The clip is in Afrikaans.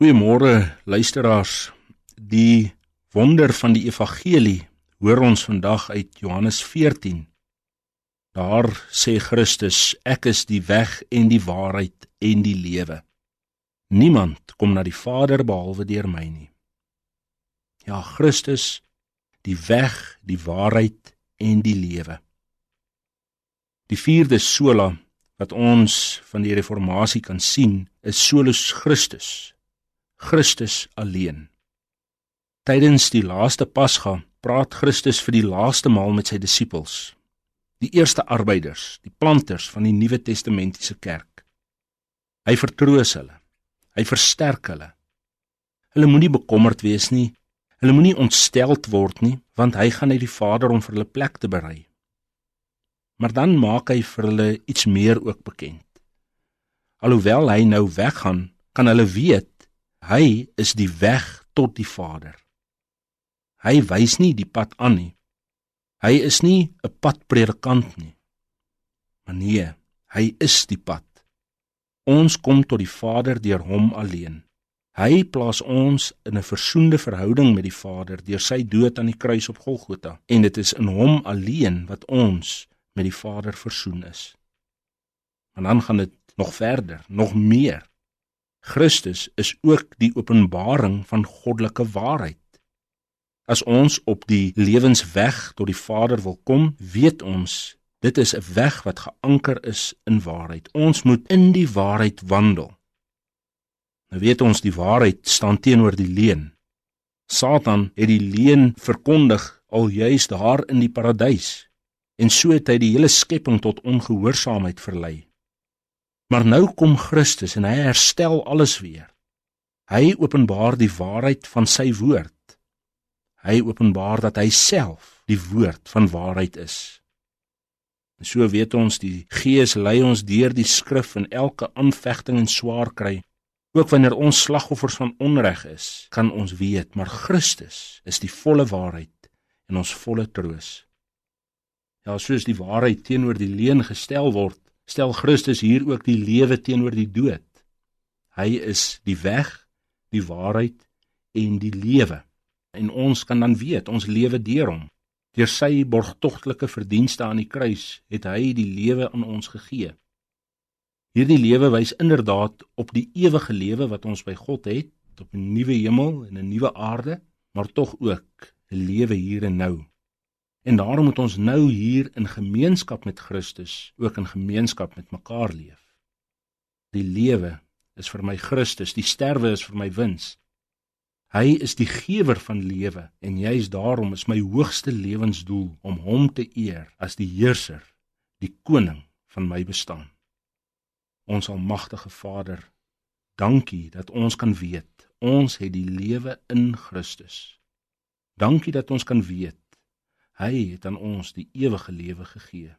Goeiemôre luisteraars. Die wonder van die evangelie hoor ons vandag uit Johannes 14. Daar sê Christus: Ek is die weg en die waarheid en die lewe. Niemand kom na die Vader behalwe deur my nie. Ja, Christus, die weg, die waarheid en die lewe. Die vierde sola wat ons van die reformatie kan sien, is solus Christus. Christus alleen. Tydens die laaste Pasga praat Christus vir die laaste maal met sy disippels, die eerste arbeiders, die planters van die Nuwe Testamentiese kerk. Hy vertroos hulle. Hy versterk hulle. Hulle moenie bekommerd wees nie. Hulle moenie ontsteld word nie, want hy gaan uit die Vader om vir hulle plek te berei. Maar dan maak hy vir hulle iets meer ook bekend. Alhoewel hy nou weggaan, kan hulle weet Hy is die weg tot die Vader. Hy wys nie die pad aan nie. Hy is nie 'n padpredikant nie. Maar nee, hy is die pad. Ons kom tot die Vader deur hom alleen. Hy plaas ons in 'n versoende verhouding met die Vader deur sy dood aan die kruis op Golgotha en dit is in hom alleen wat ons met die Vader versoen is. En dan gaan dit nog verder, nog meer. Christus is ook die openbaring van goddelike waarheid. As ons op die lewensweg tot die Vader wil kom, weet ons dit is 'n weg wat geanker is in waarheid. Ons moet in die waarheid wandel. Nou weet ons die waarheid staan teenoor die leuen. Satan het die leuen verkondig al juis daar in die paradys en so het hy die hele skepping tot ongehoorsaamheid verlei. Maar nou kom Christus en hy herstel alles weer. Hy openbaar die waarheid van sy woord. Hy openbaar dat hy self die woord van waarheid is. En so weet ons die Gees lei ons deur die skrif in elke aanvegting en swaar kry. Ook wanneer ons slagoffers van onreg is, kan ons weet maar Christus is die volle waarheid en ons volle troos. Ja, soos die waarheid teenoor die leuen gestel word, stel Christus hier ook die lewe teenoor die dood. Hy is die weg, die waarheid en die lewe. En ons kan dan weet ons lewe deur hom. Deur sy borgtogtelike verdienste aan die kruis het hy die lewe aan ons gegee. Hierdie lewe wys inderdaad op die ewige lewe wat ons by God het, op 'n nuwe hemel en 'n nuwe aarde, maar tog ook 'n lewe hier en nou. En daarom moet ons nou hier in gemeenskap met Christus ook in gemeenskap met mekaar leef. Die lewe is vir my Christus, die sterwe is vir my wins. Hy is die gewer van lewe en juis daarom is my hoogste lewensdoel om hom te eer as die heerser, die koning van my bestaan. Ons almagtige Vader, dankie dat ons kan weet ons het die lewe in Christus. Dankie dat ons kan weet Hy het aan ons die ewige lewe gegee.